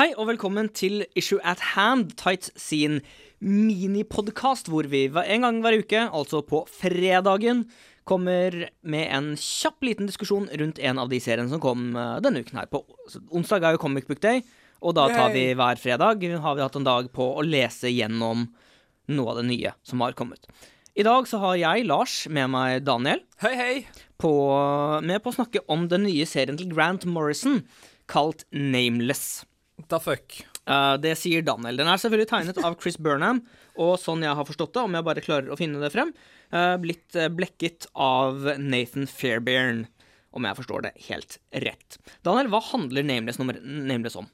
Hei og velkommen til Issue at Hand, Tights sin minipodkast, hvor vi en gang hver uke, altså på fredagen, kommer med en kjapp liten diskusjon rundt en av de seriene som kom eh, denne uken her. På onsdag er jo Comic Book Day, og da tar vi hver fredag har vi hatt en dag på å lese gjennom noe av det nye som har kommet. I dag så har jeg, Lars, med meg Daniel, Hei, hei. på, med på å snakke om den nye serien til Grant Morrison, kalt Nameless. Da fuck. Uh, det sier Daniel. Den er selvfølgelig tegnet av Chris Burnham, og sånn jeg har forstått det, om jeg bare klarer å finne det frem, uh, blitt eh, blekket av Nathan Fairbairn, om jeg forstår det helt rett. Daniel, hva handler Nameless, nummer, Nameless om?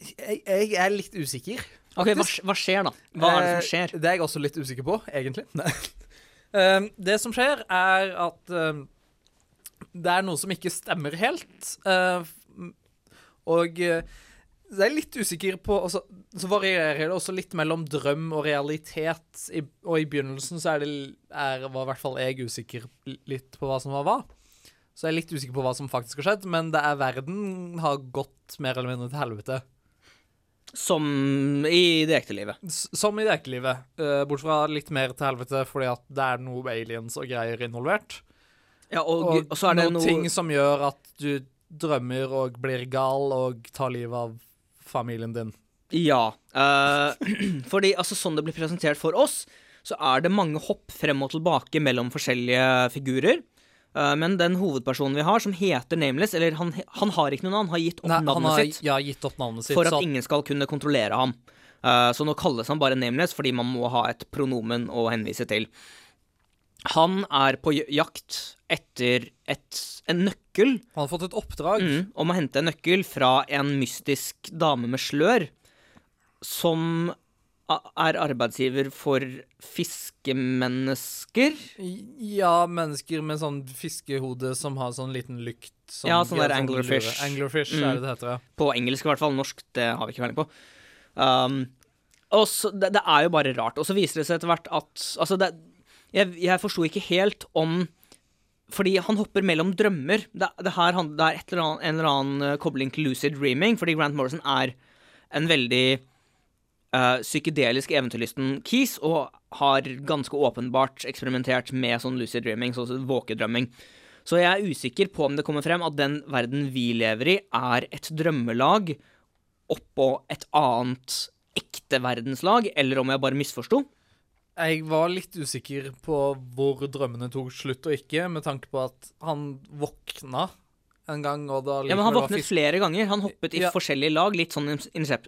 Jeg, jeg er litt usikker. Ok, hva, hva skjer da? Hva er det som skjer? Det er jeg også litt usikker på, egentlig. Nei. Um, det som skjer, er at um, det er noe som ikke stemmer helt. Uh, og uh, det er litt usikker på altså, Så varierer det også litt mellom drøm og realitet. I, og i begynnelsen så er det er, var i hvert fall jeg usikker litt på hva som var hva. Så jeg er litt usikker på hva som faktisk har skjedd, men det er verden har gått mer eller mindre til helvete. Som i det ekte livet. Som i det ekte livet. Uh, Bortsett fra litt mer til helvete fordi at det er noe aliens og greier involvert. Ja, og, Og, og så er det noen noe ting som gjør at du drømmer og blir gal og tar livet av familien din. Ja. eh, fordi altså, sånn det blir presentert for oss, så er det mange hopp frem og tilbake mellom forskjellige figurer. Eh, men den hovedpersonen vi har, som heter Nameless Eller han, han har ikke noe navn, han har gitt opp Nei, navnet har sitt ja, gitt opp navnet sitt. for at så ingen skal kunne kontrollere ham. Eh, så nå kalles han bare Nameless fordi man må ha et pronomen å henvise til. Han er på jakt etter et, en nøkkel han har fått et oppdrag. mm, om å hente en nøkkel fra en mystisk dame med slør, som er arbeidsgiver for fiskemennesker. Ja, mennesker med sånn fiskehode som har sånn liten lykt. Som Ja, sånn der anglerfish. Anglerfish Mm. er det det heter, ja. På engelsk i hvert fall. Norsk det har vi ikke peiling på. Um, og så, det, det er jo bare rart. Og så viser det seg etter hvert at Altså, det, jeg, jeg forsto ikke helt om Fordi han hopper mellom drømmer. Det, det her det er eller annet, en eller annen eh, kobling til lucid dreaming, fordi Grant Morrison er en veldig uh, psykedelisk eventyrlysten kis, og har ganske åpenbart eksperimentert med sånn lucid dreaming, sånn våkedrømming. Så jeg er usikker på om det kommer frem at den verden vi lever i, er et drømmelag oppå et annet ekte verdenslag, eller om jeg bare misforsto. Jeg var litt usikker på hvor drømmene tok slutt og ikke, med tanke på at han våkna en gang, og da Ja, men han våknet flere ganger. Han hoppet i Ja. forskjellige lag, litt sånn Incep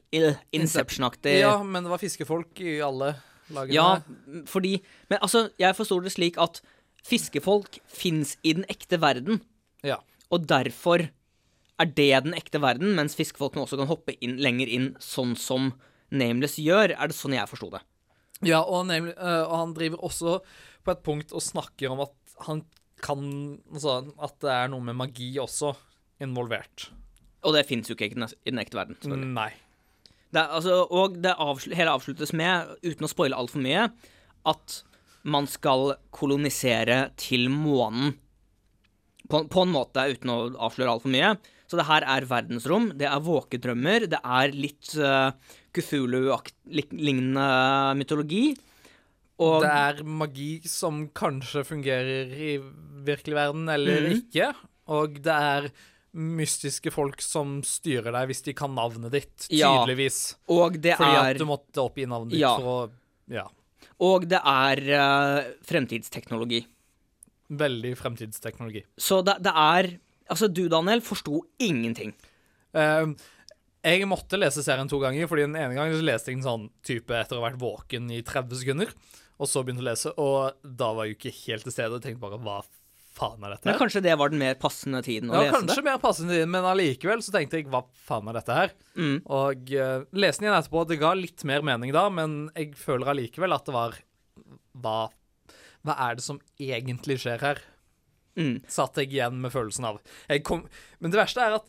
Inception-aktig. Ja, men det var fiskefolk i alle lagene. Ja, fordi Men altså, jeg forsto det slik at fiskefolk fins i den ekte verden, Ja. og derfor er det den ekte verden, mens fiskefolkene også kan hoppe inn, lenger inn, sånn som Nameless gjør. Er det sånn jeg forsto det? Ja, og, nemlig, øh, og han driver også på et punkt og snakker om at han kan Altså at det er noe med magi også involvert. Og det fins jo ikke i den ekte verden. Nei. Det er, altså, og det avslu hele avsluttes med, uten å spoile altfor mye, at man skal kolonisere til månen. På, på en måte, uten å avsløre altfor mye. Så det her er verdensrom, det er våkedrømmer, det er litt uh, Cthulhu-lignende mytologi. Og Det er magi som kanskje fungerer i virkelig verden, eller mm. ikke. Og det er mystiske folk som styrer deg hvis de kan navnet ditt, Ja, tydeligvis. og det Fordi er at du måtte oppgi navnet ditt Ja. for å Ja. Og det er uh, fremtidsteknologi. Veldig fremtidsteknologi. Så det, det er Altså, du, Daniel, forsto ingenting. Eh, jeg måtte lese serien to ganger, fordi den ene gangen leste jeg en sånn type etter å ha vært våken i 30 sekunder, og så begynte å lese, og da var jeg jo ikke helt til stede, og tenkte bare hva faen er dette Men her? kanskje det var den mer passende tiden å Ja, lese kanskje det? mer passende tiden, men allikevel så tenkte jeg hva faen er dette her? Mm. Og uh, den igjen etterpå, det ga litt mer mening da, men jeg føler allikevel at det var hva, hva er det som egentlig skjer her? Mm. Satt jeg igjen med følelsen av. Kom, men det verste er at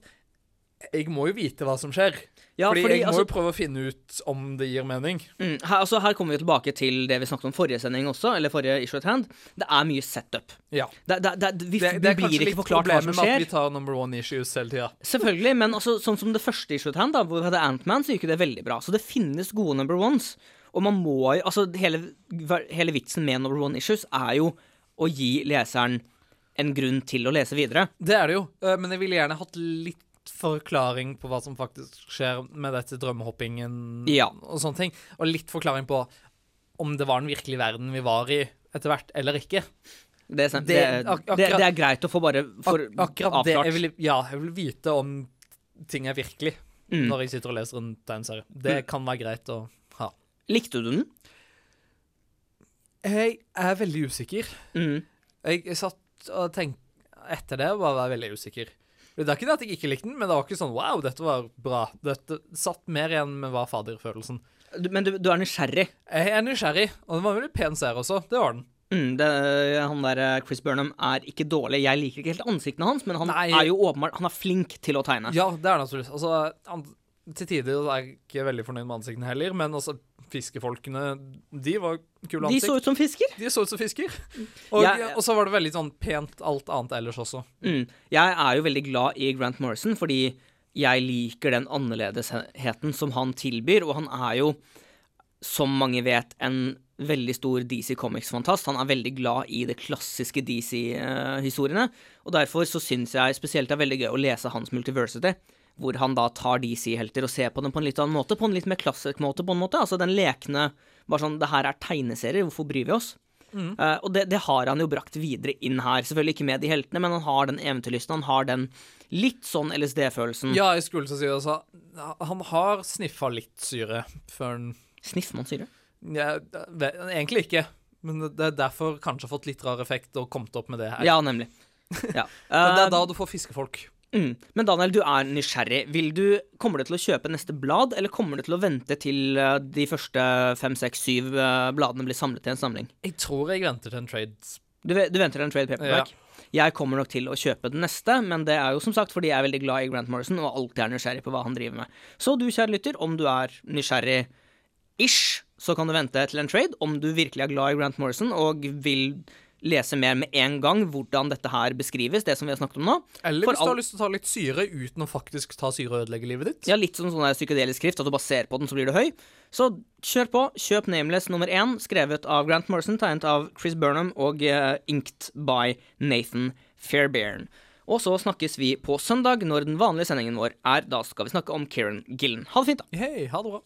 jeg må jo vite hva som skjer. Ja, fordi, fordi, jeg må altså- jo prøve å finne ut om det gir mening. Mm, her, altså, her kommer vi tilbake til det vi snakket om forrige sending også, eller forrige Issue at Hand. Det er mye setup. Ja. Det, det, det, vi, Det, det er blir kanskje ikke litt problemet med at vi tar number one issues hele tida. Selvfølgelig, men altså, sånn som det første Issue at Hand, da, hvor vi hadde Ant-Man, så gikk det veldig bra. Så det finnes gode number ones. Og man må jo Altså, hele, hele vitsen med number one issues er jo å gi leseren en grunn til å lese videre. Det er det jo, eh, men jeg ville gjerne hatt litt forklaring på hva som faktisk skjer med dette drømmehoppingen Ja. og sånne ting. Og litt forklaring på om det var den virkelige verden vi var i etter hvert, eller ikke. Det, er Det- det, ak- det, akkurat- det er greit å få bare for, Ak akkurat det jeg vil, Ja, jeg vil vite om ting er virkelig Mm. når jeg sitter og leser en tegneserie. Det kan være greit å ha. Likte du den? Jeg er veldig usikker. Mm. Jeg, satt og tenkte Etter det var veldig usikker. Det er ikke det at jeg ikke likte den, men det var ikke sånn wow, dette var bra. Dette satt mer igjen med hva faderfølelsen. Men du, du er nysgjerrig. Jeg er nysgjerrig, og den var en veldig pen serie også. Det var den. Mm, det, han der eh, Chris Burnham er ikke dårlig. Jeg liker ikke helt ansiktene hans, men han Nei. er jo åpenbart Han er flink til å tegne. Ja, det er absolutt. Altså, han, til tider er jeg ikke veldig fornøyd med ansiktene heller, men altså, fiskefolkene, de var kule ansikt. De så ut som fisker. De så ut som fisker. Og, Jeg- og så var det veldig sånn pent alt annet ellers også. Mm. Jeg er jo veldig glad i Grant Morrison fordi jeg liker den annerledesheten som han tilbyr, og han er jo, som mange vet, en veldig stor DC Comics-fantast. Han er veldig glad i de klassiske DC-historiene, og derfor så syns jeg spesielt det er veldig gøy å lese hans Multiversity. Hvor han da tar DC-helter og ser på dem på en litt annen måte, på en litt mer klassisk måte, på en måte. Altså den lekne Bare sånn Det her er tegneserier, hvorfor bryr vi oss? Eh, og det, det har han jo brakt videre inn her. Selvfølgelig ikke med de heltene, men han har den eventyrlysten. Han har den litt sånn LSD-følelsen. Ja, jeg skulle til å si altså, han har sniffa litt syre før han Sniffer man syre? ja, ve- Egentlig ikke, men det det er derfor kanskje fått litt rar effekt og kommet opp med det her. Ja, nemlig. Ja. Det er Eh, da du får fiskefolk. Mm. Men Daniel, du er nysgjerrig. Vil du, kommer du til å kjøpe neste blad, eller kommer du til å vente til eh, de første fem, seks, syv eh, bladene blir samlet i en samling? Jeg tror jeg venter til en trade. Du, du venter en trade paperback? Jeg kommer nok til å kjøpe den neste, men det er jo som sagt fordi jeg er veldig glad i Grant Morrison og alltid er nysgjerrig på hva han driver med. Så du, kjære lytter, om du er nysgjerrig-ish, så kan du vente til en trade. Om du virkelig er glad i Grant Morrison og vil lese mer med en gang hvordan dette her beskrives, det som vi har snakket om nå. Eller hvis du har lyst til å ta litt syre uten å faktisk ta syre og ødelegge livet ditt. Ja, litt som sånn psykedelisk skrift, at du bare ser på den, så blir du høy. Så kjør på. Kjøp Nameless nummer én, skrevet av Grant Morrison, tegnet av Chris Burnham og uh, inked by Nathan Fairbairn. Og så snakkes vi på søndag, når den vanlige sendingen vår er. Da skal vi snakke om Kieran Gillen. Ha det fint, da. Hei, ha det bra.